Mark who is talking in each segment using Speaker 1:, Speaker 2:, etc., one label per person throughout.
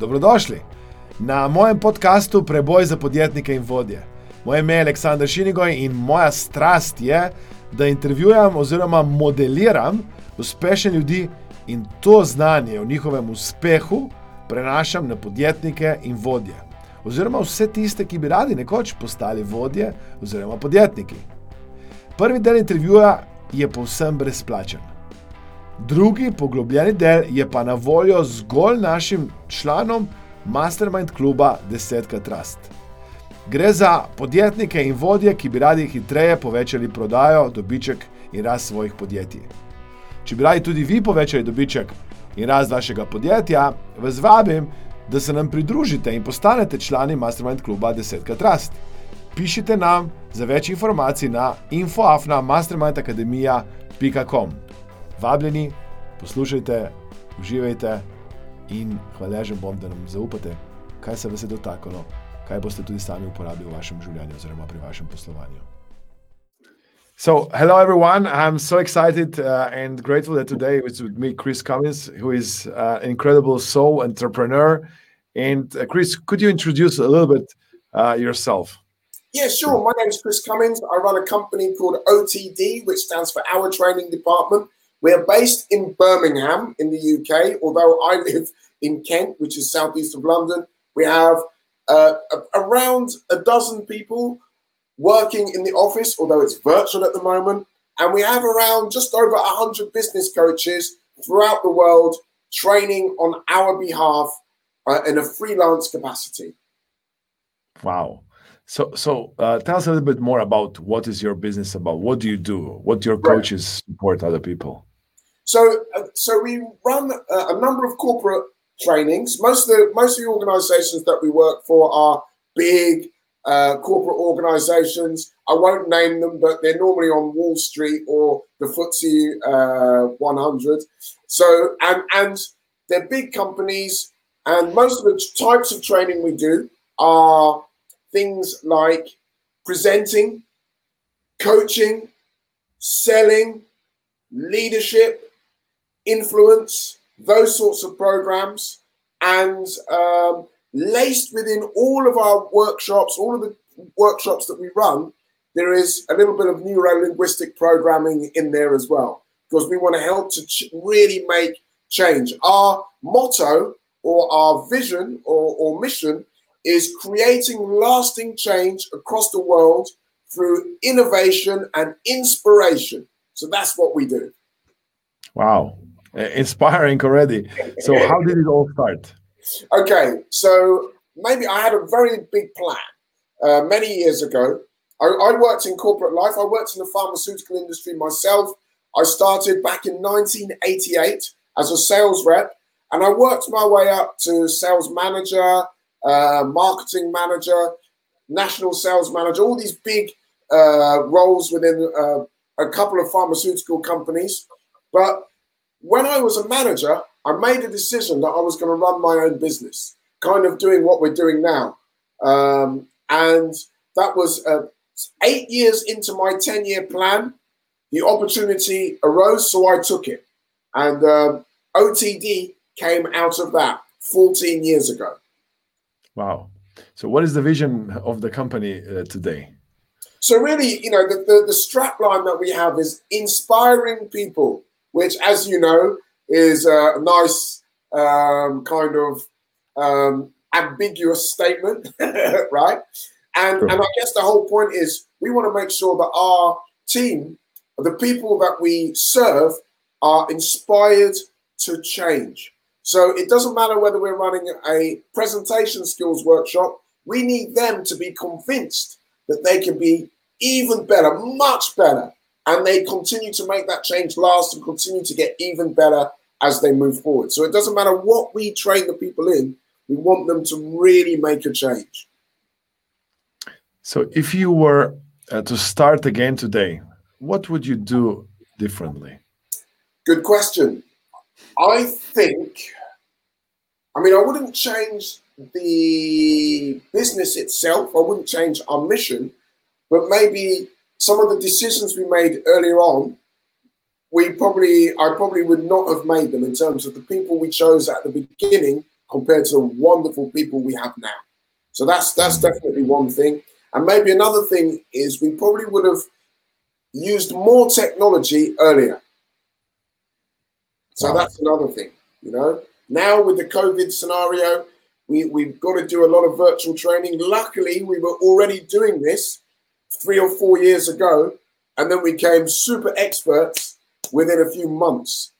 Speaker 1: Dobrodošli na mojem podkastu Preboj za podjetnike in vodje. Moje ime je Aleksandr Šinigoj in moja strast je, da intervjujem oziroma modeliram uspešne ljudi in to znanje o njihovem uspehu prenašam na podjetnike in vodje. Oziroma vse tiste, ki bi radi nekoč postali vodje oziroma podjetniki. Prvi del intervjuja je povsem brezplačen. Drugi poglobljeni del je pa na voljo zgolj našim članom Mastermind kluba 10 Trust. Gre za podjetnike in vodje, ki bi radi hitreje povečali prodajo, dobiček in rast svojih podjetij. Če bi radi tudi vi povečali dobiček in rast vašega podjetja, vas vabim, da se nam pridružite in postanete člani Mastermind kluba 10 Trust. Pišite nam za več informacij na infoafna.mastermindacademija.com. Vabljeni, poslušajte, uživajte in hvaležen bom, da nam zaupate, kaj se vas je dotaknilo, kaj boste tudi sami uporabili v vašem življenju oziroma pri vašem poslovanju. So, hello everyone. I'm so excited uh, and grateful that today is with me Chris Cummins, who is uh, an incredible soul entrepreneur. And uh, Chris, could you introduce a little bit uh, yourself?
Speaker 2: Yeah, sure. My name is Chris Cummins. I run a company called OTD, which stands for Our Training Department. We're based in Birmingham in the UK, although I live in Kent, which is southeast of London. We have uh, around a dozen people working in the office, although it's virtual at the moment. And we have around just over 100 business coaches throughout the world training on our behalf uh, in a freelance capacity.
Speaker 1: Wow. So, so uh, tell us a little bit more about what is your business about. What do you do? What do your coaches support other people?
Speaker 2: So, uh, so we run uh, a number of corporate trainings. Most of the most of the organisations that we work for are big uh, corporate organisations. I won't name them, but they're normally on Wall Street or the FTSE uh, 100. So, and and they're big companies, and most of the types of training we do are things like presenting, coaching, selling, leadership, influence, those sorts of programs, and um, laced within all of our workshops, all of the workshops that we run, there is a little bit of neuro linguistic programming in there as well, because we want to help to ch- really make change. Our motto or our vision or, or mission is creating lasting change across the world through innovation and inspiration. So that's what we do.
Speaker 1: Wow inspiring already. So how did it all start?
Speaker 2: Okay, so maybe I had a very big plan uh, many years ago. I, I, worked in corporate life. I worked in the pharmaceutical industry myself. I started back in 1988 as a sales rep, and I worked my way up to sales manager, uh, marketing manager, national sales manager, all these big uh, roles within uh, a couple of pharmaceutical companies. But when I was a manager, I made a decision that I was going to run my own business, kind of doing what we're doing now. Um, and that was uh, eight years into my 10 year plan. The opportunity arose, so I took it. And um, OTD came out of that 14 years ago.
Speaker 1: Wow. So, what is the vision of the company uh, today?
Speaker 2: So, really, you know, the, the, the strap line that we have is inspiring people which, as you know, is a nice um, kind of um, ambiguous statement, right? And, sure. and I guess the whole point is we want to make sure that our team, the people that we serve, are inspired to change. So it doesn't matter whether we're running a presentation skills workshop, we need them to be convinced that they can be even better, much better and they continue to make that change last and continue to get even better as they move forward. So it doesn't matter what we train the people in, we want them to really make a change.
Speaker 1: So if you were uh, to start again today, what would you do differently?
Speaker 2: Good question. I think, I mean, I wouldn't change the business itself, I wouldn't change our mission, but maybe some of the decisions we made earlier on, we probably I probably would not have made them in terms of the people we chose at the beginning compared to the wonderful people we have now. So that's that's definitely one thing. And maybe another thing is we probably would have used more technology earlier. So wow. that's another thing, you know. Now with the COVID scenario, we, we've got to do a lot of virtual training. Luckily, we were already doing this three or four years ago, and then we became super experts within a few months.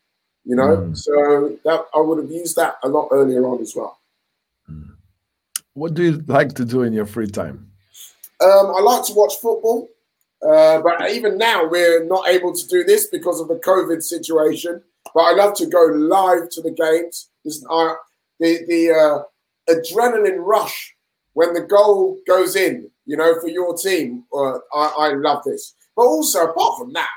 Speaker 2: You know, mm. so that I would have used that a lot earlier on as well.
Speaker 1: Mm. What do you like to do in your free time?
Speaker 2: Um, I like to watch football, uh, but even now we're not able to do this because of the COVID situation. But I love to go live to the games. Uh, the the uh, adrenaline rush when the goal goes in, you know, for your team. Uh, I, I love this. But also, apart from that,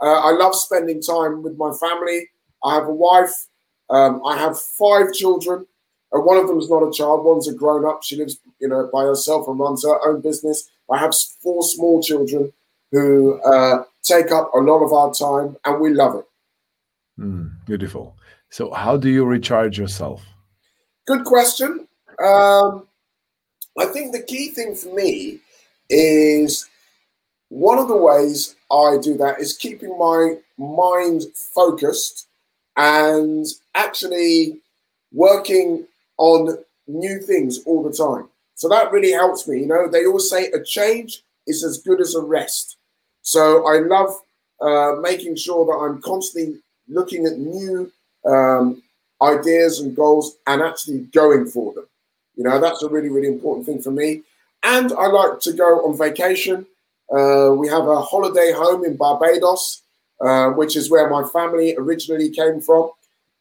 Speaker 2: uh, I love spending time with my family. I have a wife. Um, I have five children. Uh, one of them is not a child. One's a grown up. She lives, you know, by herself and runs her own business. I have four small children who uh, take up a lot of our time, and we love it.
Speaker 1: Mm, beautiful. So, how do you recharge yourself?
Speaker 2: Good question. Um, I think the key thing for me is one of the ways I do that is keeping my mind focused and actually working on new things all the time. So that really helps me. You know, they always say a change is as good as a rest. So I love uh, making sure that I'm constantly looking at new um, ideas and goals and actually going for them. You know, that's a really, really important thing for me. And I like to go on vacation. Uh, we have a holiday home in Barbados, uh, which is where my family originally came from.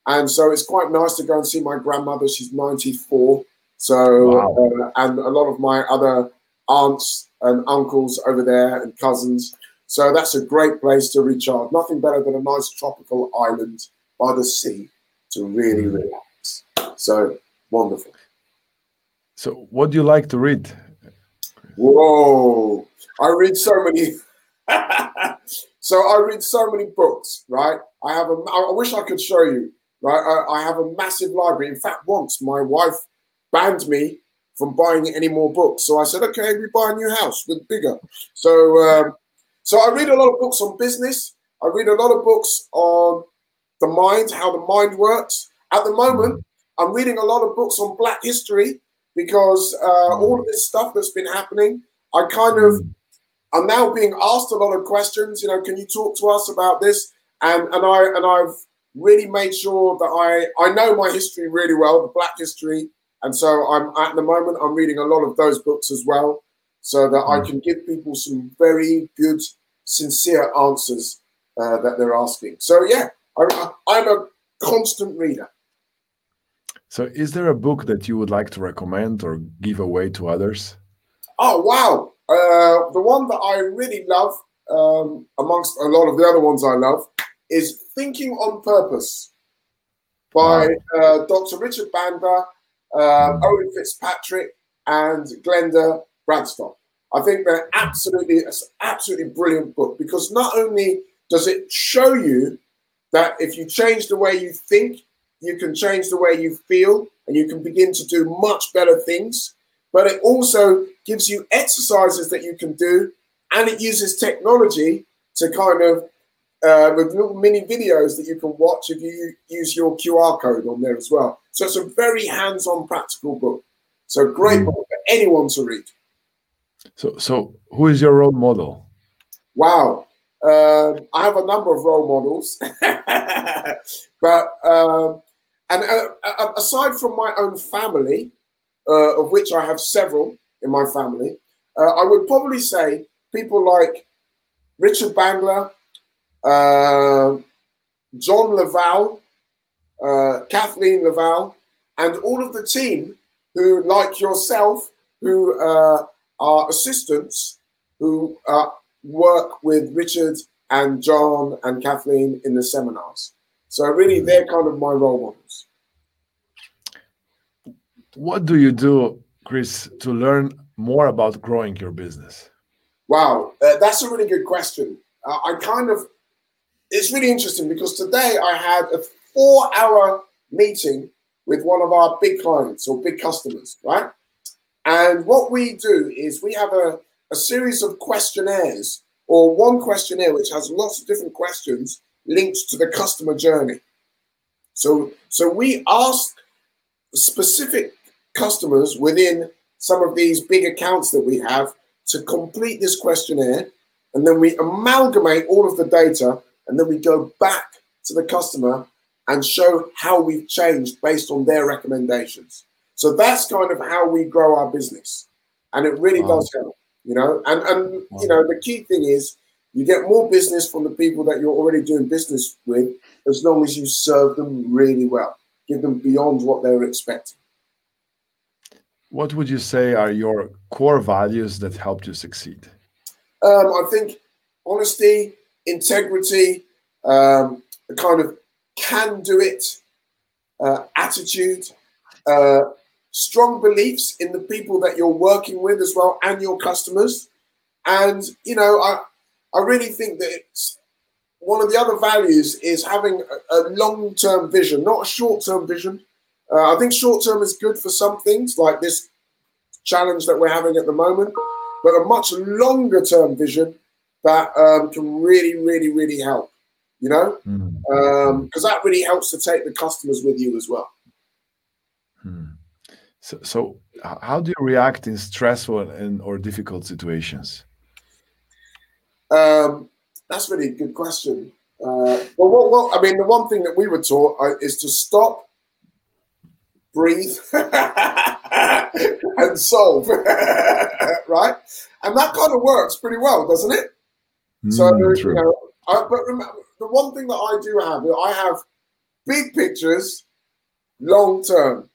Speaker 2: And so it's quite nice to go and see my grandmother. She's 94. So, wow. uh, and a lot of my other aunts and uncles over there and cousins. So that's a great place to recharge. Nothing better than a nice tropical island by the sea to really mm. relax. So wonderful.
Speaker 1: So, what do you like to read?
Speaker 2: Whoa, I read so many. so I read so many books, right? I have a. I wish I could show you, right? I, I have a massive library. In fact, once my wife banned me from buying any more books, so I said, "Okay, we buy a new house with bigger." So, um, so I read a lot of books on business. I read a lot of books on the mind, how the mind works. At the moment, I'm reading a lot of books on Black history because uh, all of this stuff that's been happening, I kind of I'm now being asked a lot of questions. You know, can you talk to us about this? And and I and I've really made sure that I I know my history really well, the Black history, and so I'm at the moment I'm reading a lot of those books as well, so that I mm. can give people some very good, sincere answers uh, that they're asking. So yeah, I, I'm a constant reader.
Speaker 1: So, is there a book that you would like to recommend or give away to others?
Speaker 2: Oh wow! Uh, the one that I really love, um, amongst a lot of the other ones I love, is Thinking on Purpose by uh, Dr. Richard Bandler, uh, mm. Owen Fitzpatrick, and Glenda Bradstock. I think they're absolutely, it's absolutely brilliant book because not only does it show you that if you change the way you think, you can change the way you feel and you can begin to do much better things but it also gives you exercises that you can do and it uses technology to kind of uh, with little mini videos that you can watch if you use your QR code on there as well. So it's a very hands-on practical book. So great mm. book for anyone to read.
Speaker 1: So, so who is your role model?
Speaker 2: Wow, uh, I have a number of role models, but um, and uh, aside from my own family, uh, of which I have several in my family, uh, I would probably say people like Richard Bandler, uh, John La Valle, uh, Kathleen La Valle, and all of the team who, like yourself, who uh, are assistants who work with Richard and John and Kathleen in the seminars. So really, they're kind of my role models.
Speaker 1: What do you do, Chris, to learn more about growing your business?
Speaker 2: Wow, uh, that's a really good question. Uh, I kind of, it's really interesting because today I had a four hour meeting with one of our big clients or big customers, right? And what we do is we have a, a series of questionnaires or one questionnaire which has lots of different questions linked to the customer journey. So, so we ask specific customers within some of these big accounts that we have to complete this questionnaire, and then we amalgamate all of the data, and then we go back to the customer and show how we've changed based on their recommendations. So that's kind of how we grow our business, and it really wow. does help, you know. And and wow. you know the key thing is you get more business from the people that you're already doing business with as long as you serve them really well, give them beyond what they're expecting.
Speaker 1: What would you say are your core values that helped you succeed?
Speaker 2: Um, I think honesty, integrity, um, a kind of can do it uh, attitude, uh, strong beliefs in the people that you're working with as well and your customers. And, you know, I, I really think that it's one of the other values is having a, a long term vision, not a short term vision. Uh, I think short term is good for some things like this challenge that we're having at the moment, but a much longer term vision that um, can really, really, really help, you know, because mm. um, that really helps to take the customers with you as well.
Speaker 1: Hmm. So, so, how do you react in stressful and or difficult situations?
Speaker 2: Um, that's really a good question. Uh, well, well, well, I mean, the one thing that we were taught uh, is to stop, breathe, and solve, right? And that kind of works pretty well, doesn't it? Mm, so, you know, I, but remember, the one thing that I do have, I have big pictures, long term.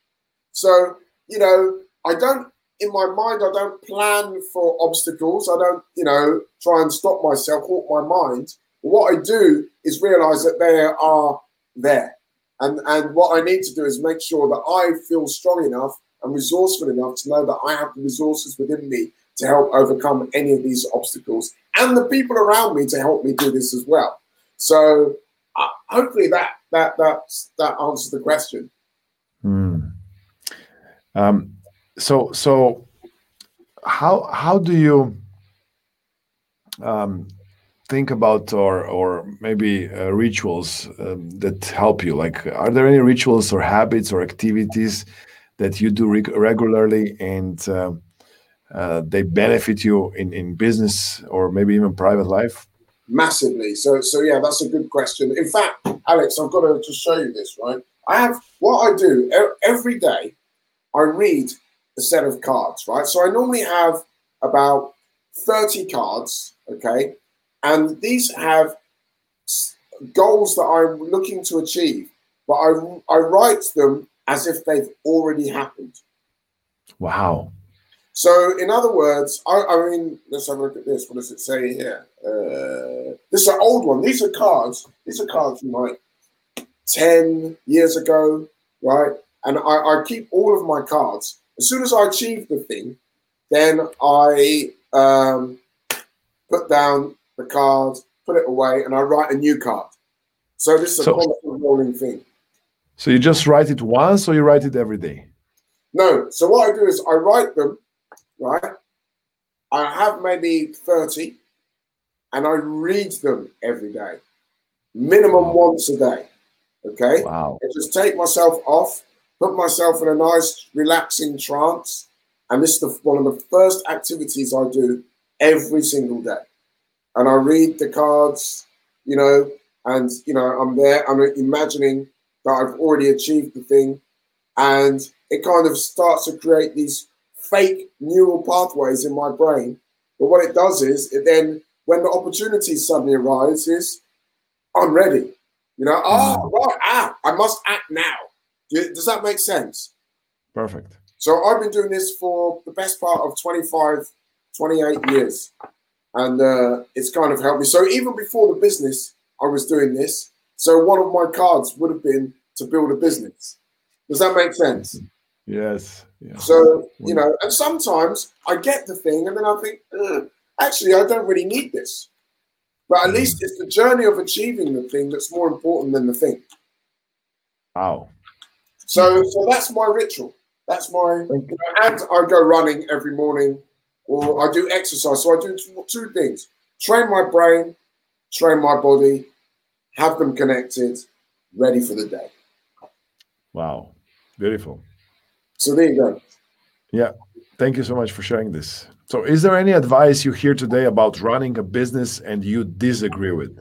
Speaker 2: So, you know, I don't in my mind, I don't plan for obstacles. I don't, you know, try and stop myself, halt my mind. What I do is realize that they are there. And, and what I need to do is make sure that I feel strong enough and resourceful enough to know that I have the resources within me to help overcome any of these obstacles and the people around me to help me do this as well. So uh, hopefully that that that that answers the question.
Speaker 1: Mm. Um, so so how how do you um, think about or or maybe uh, rituals um, that help you? Like are there any rituals or habits or activities that you do reg regularly and uh, uh, they benefit you in in business or maybe even private life?
Speaker 2: Massively. So so yeah that's a good question. In fact alex i've got to just show you this right? I have what i do every day i read a set of cards, right? So I normally have about 30 cards, okay? And these have goals that I'm looking to achieve, but I, I write them as if they've already happened.
Speaker 1: Wow.
Speaker 2: So, in other words, I, I mean, let's have a look at this. What does it say here? Uh, this is an old one. These are cards. These are cards from like 10 years ago, right? And I, I keep all of my cards as soon as I achieve the thing, then I um, put down the card, put it away, and I write a new card. So this is so, a constant rolling thing.
Speaker 1: So you just write it once, or you write it every day?
Speaker 2: No. So what I do is I write them, right? I have maybe thirty, and I read them every day, minimum once a day. Okay.
Speaker 1: Wow.
Speaker 2: I just take myself off put myself in a nice, relaxing trance. And this is the, one of the first activities I do every single day. And I read the cards, you know, and, you know, I'm there, I'm imagining that I've already achieved the thing. And it kind of starts to create these fake neural pathways in my brain. But what it does is, it then, when the opportunity suddenly arises, I'm ready. You know, oh, right, ah, I must act now. Does that make sense?
Speaker 1: Perfect.
Speaker 2: So I've been doing this for the best part of 25, 28 years. And uh, it's kind of helped me. So even before the business, I was doing this. So one of my cards would have been to build a business. Does that make sense?
Speaker 1: Yes.
Speaker 2: Yeah. So, you know, and sometimes I get the thing and then I think, actually, I don't really need this. But at mm. least it's the journey of achieving the thing that's more important than the thing.
Speaker 1: Wow.
Speaker 2: So, so that's my ritual. That's my, you know, and I go running every morning, or I do exercise. So I do two, two things: train my brain, train my body, have them connected, ready for the day.
Speaker 1: Wow, beautiful.
Speaker 2: So there you go.
Speaker 1: Yeah, thank you so much for sharing this. So, is there any advice you hear today about running a business and you disagree with?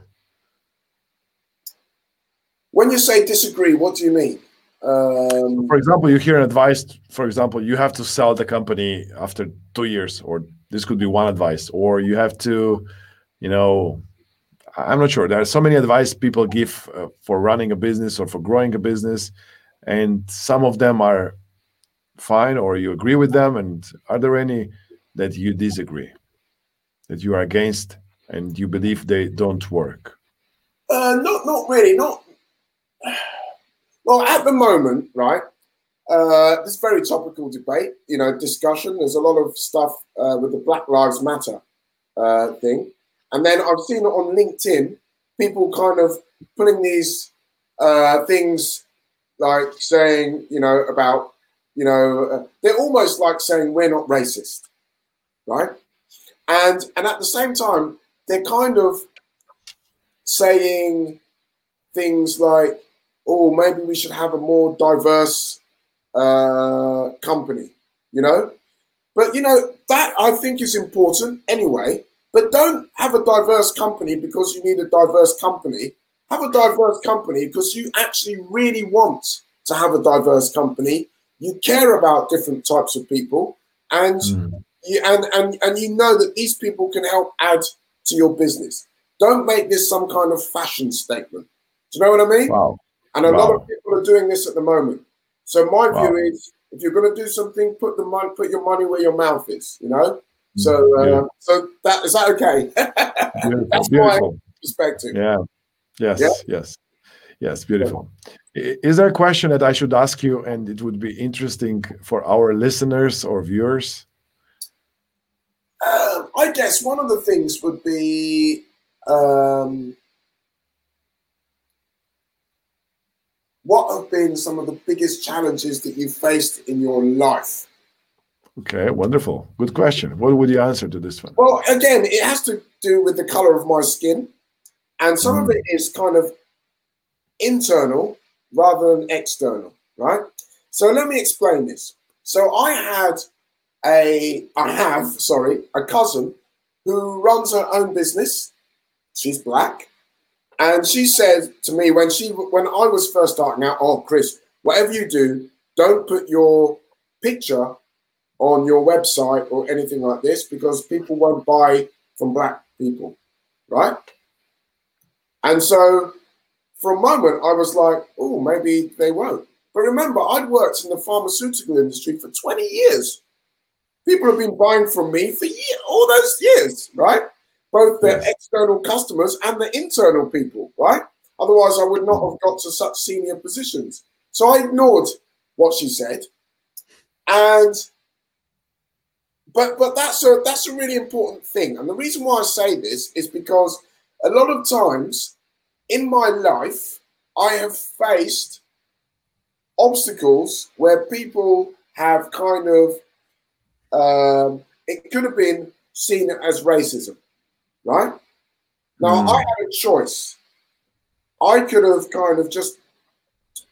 Speaker 2: When you say disagree, what do you mean? Um,
Speaker 1: for example, you hear an advice. For example, you have to sell the company after two years, or this could be one advice, or you have to, you know, I'm not sure. There are so many advice people give uh, for running a business or for growing a business, and some of them are fine, or you agree with them. And are there any that you disagree, that you are against, and you believe they don't work?
Speaker 2: Uh, not, not really. Not well, at the moment, right? Uh, this very topical debate, you know, discussion. There's a lot of stuff uh, with the Black Lives Matter uh, thing, and then I've seen on LinkedIn. People kind of putting these uh, things like saying, you know, about, you know, uh, they're almost like saying we're not racist, right? And and at the same time, they're kind of saying things like oh, maybe we should have a more diverse uh, company, you know? But, you know, that I think is important anyway. But don't have a diverse company because you need a diverse company. Have a diverse company because you actually really want to have a diverse company. You care about different types of people and mm. you, and, and, and you know that these people can help add to your business. Don't make this some kind of fashion statement. Do you know what I mean?
Speaker 1: Wow.
Speaker 2: And a wow. lot of people are doing this at the moment. So my wow. view is, if you're going to do something, put the money, put your money where your mouth is. You know. So, uh, yeah. so that is that okay?
Speaker 1: Beautiful.
Speaker 2: That's
Speaker 1: beautiful.
Speaker 2: my perspective.
Speaker 1: Yeah. Yes. Yeah? Yes. Yes. Beautiful. Is there a question that I should ask you, and it would be interesting for our listeners or viewers?
Speaker 2: Uh, I guess one of the things would be um, what have been some of the biggest challenges that you've faced in your life?
Speaker 1: Okay, wonderful. Good question. What would you answer to this one?
Speaker 2: Well, again, it has to do with the color of my skin. And some mm. of it is kind of internal rather than external, right? So let me explain this. So I had a, I have, sorry, a cousin who runs her own business. She's black. And she said to me when she when I was first starting out, oh Chris, whatever you do, don't put your picture on your website or anything like this because people won't buy from black people, right? And so for a moment I was like, oh, maybe they won't. But remember, I'd worked in the pharmaceutical industry for 20 years. People have been buying from me for years, all those years, right? Both the yes. external customers and the internal people, right? Otherwise, I would not have got to such senior positions. So I ignored what she said, and but but that's a that's a really important thing. And the reason why I say this is because a lot of times in my life I have faced obstacles where people have kind of um, it could have been seen as racism right? Now, mm. I had a choice. I could have kind of just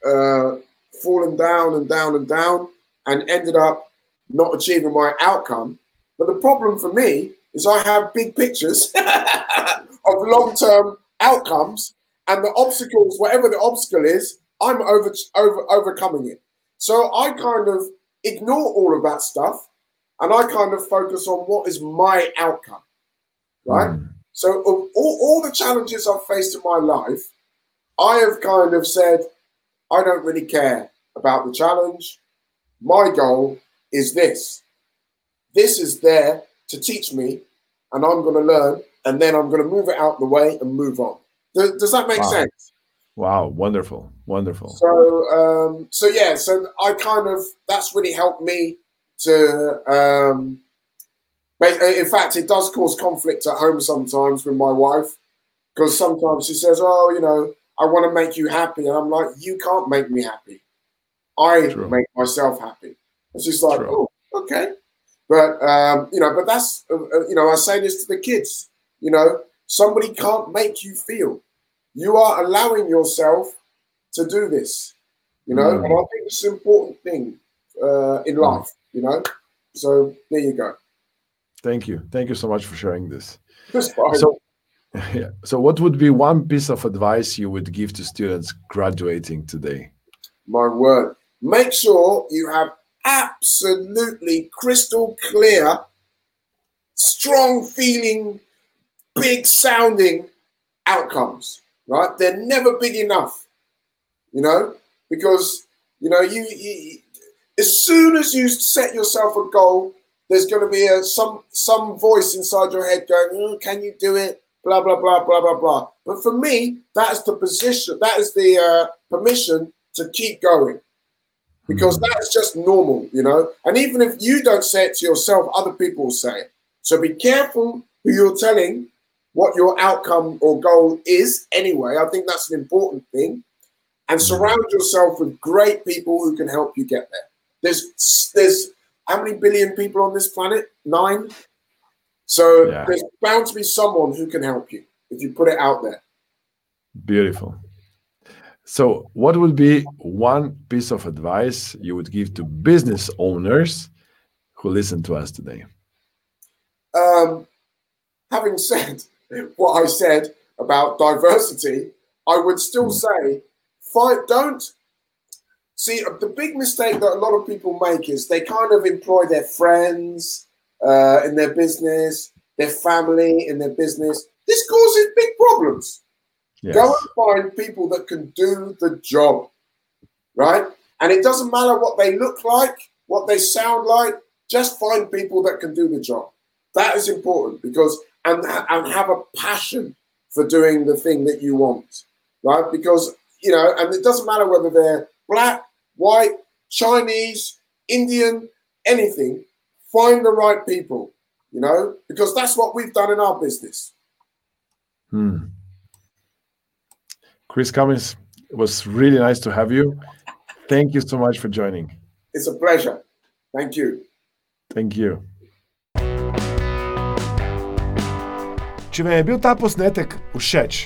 Speaker 2: uh, fallen down and down and down and ended up not achieving my outcome. But the problem for me is I have big pictures of long term outcomes and the obstacles, whatever the obstacle is, I'm over, over overcoming it. So I kind of ignore all of that stuff and I kind of focus on what is my outcome right? Mm. So all, all the challenges I've faced in my life, I have kind of said, I don't really care about the challenge. My goal is this. This is there to teach me, and I'm going to learn, and then I'm going to move it out the way and move on. Does, does that make
Speaker 1: wow.
Speaker 2: sense?
Speaker 1: Wow, wonderful, wonderful.
Speaker 2: So, um, so yeah, so I kind of that's really helped me to um, in fact, it does cause conflict at home sometimes with my wife because sometimes she says, "Oh, you know, I want to make you happy," and I'm like, "You can't make me happy. I
Speaker 3: True.
Speaker 2: make myself happy. It's just like,
Speaker 3: True.
Speaker 2: oh, okay. But um, you know, but that's uh, uh, you know, I say this to the kids. You know, somebody can't make you feel. You are allowing yourself to do this. You know,
Speaker 3: Mm.
Speaker 2: and I think it's an important thing uh, in life. You know, so there you go.
Speaker 3: Thank you. Thank you so much for sharing this. So, yeah. So, what would be one piece of advice you would give to students graduating today?
Speaker 2: my word. Make sure you have absolutely crystal clear, strong feeling, big sounding outcomes, right? They're never big enough, you know, because, you know, you, you as soon as you set yourself a goal, there's going to be a, some some voice inside your head going, "Oh, "Can you do it?" Blah blah blah blah blah blah. But for me, that is the position. That is the uh, permission to keep going because hmm. that's just normal, you know. And even if you don't say it to yourself, other people will say it. So be careful who you're telling what your outcome or goal is. Anyway, I think that's an important thing. And hmm. surround yourself with great people who can help you get there. There's there's how many billion people on this planet? Nine. So
Speaker 3: Yeah.
Speaker 2: there's bound to be someone who can help you if you put it out there.
Speaker 3: Beautiful. So, what would be one piece of advice you would give to business owners who listen to us today?
Speaker 2: um, having said what I said about diversity, I would still say, fight, don't see uh, the big mistake that a lot of people make is they kind of employ their friends uh, in their business, their family in their business. This causes big problems.
Speaker 3: Yes.
Speaker 2: Go and find people that can do the job, right? And it doesn't matter what they look like, what they sound like. Just find people that can do the job. That is important because and and have a passion for doing the thing that you want, right? Because you know, and it doesn't matter whether they're black, white, Chinese, Indian, anything. Find the right people, you know, because that's what we've done in our business.
Speaker 3: Hmm. Chris Cummins, it was really nice to have you. Thank you so much for joining.
Speaker 2: It's a pleasure. Thank you.
Speaker 3: Thank you.
Speaker 1: Če vam je bil ta posnetek všeč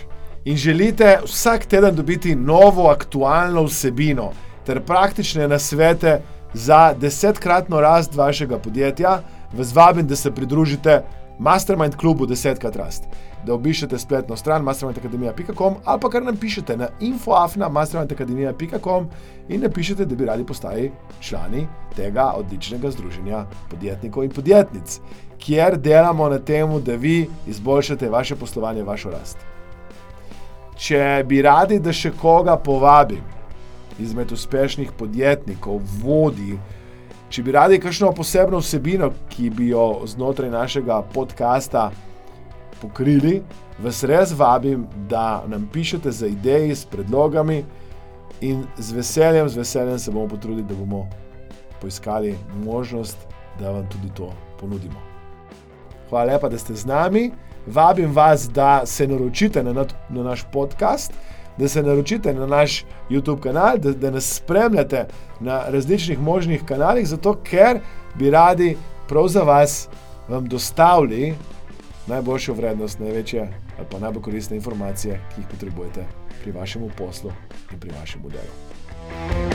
Speaker 1: in želite vsak teden dobiti novo aktualno vsebino ter praktične nasvete za desetkratno rast vašega podjetja, vas vabim, da se pridružite Mastermind klubu Desetkrat rast. Da obišete spletno stran mastermindakademija.com ali pa kar nam pišete na infoafna.mastermindakademija.com in napišete, da bi radi postali člani tega odličnega združenja podjetnikov in podjetnic, kjer delamo na tem, da vi izboljšate vaše poslovanje, vašo rast. Če bi radi, da še koga povabim izmed uspešnih podjetnikov, vodi, če bi radi kakšno posebno vsebino, ki bi jo znotraj našega podcasta pokrili, vas res vabim, da nam pišete za ideje s predlogami in z veseljem, z veseljem se bomo potrudili, da bomo poiskali možnost, da vam tudi to ponudimo. Hvala lepa, da ste z nami. Vabim vas, da se naročite na, na, na naš podcast, da se naročite na naš YouTube kanal, da, da nas spremljate na različnih možnih kanalih, zato ker bi radi prav za vas vam dostavili najboljšo vrednost, največje ali pa najbolj koristne informacije, ki jih potrebujete pri vašem poslu in pri vašem delu.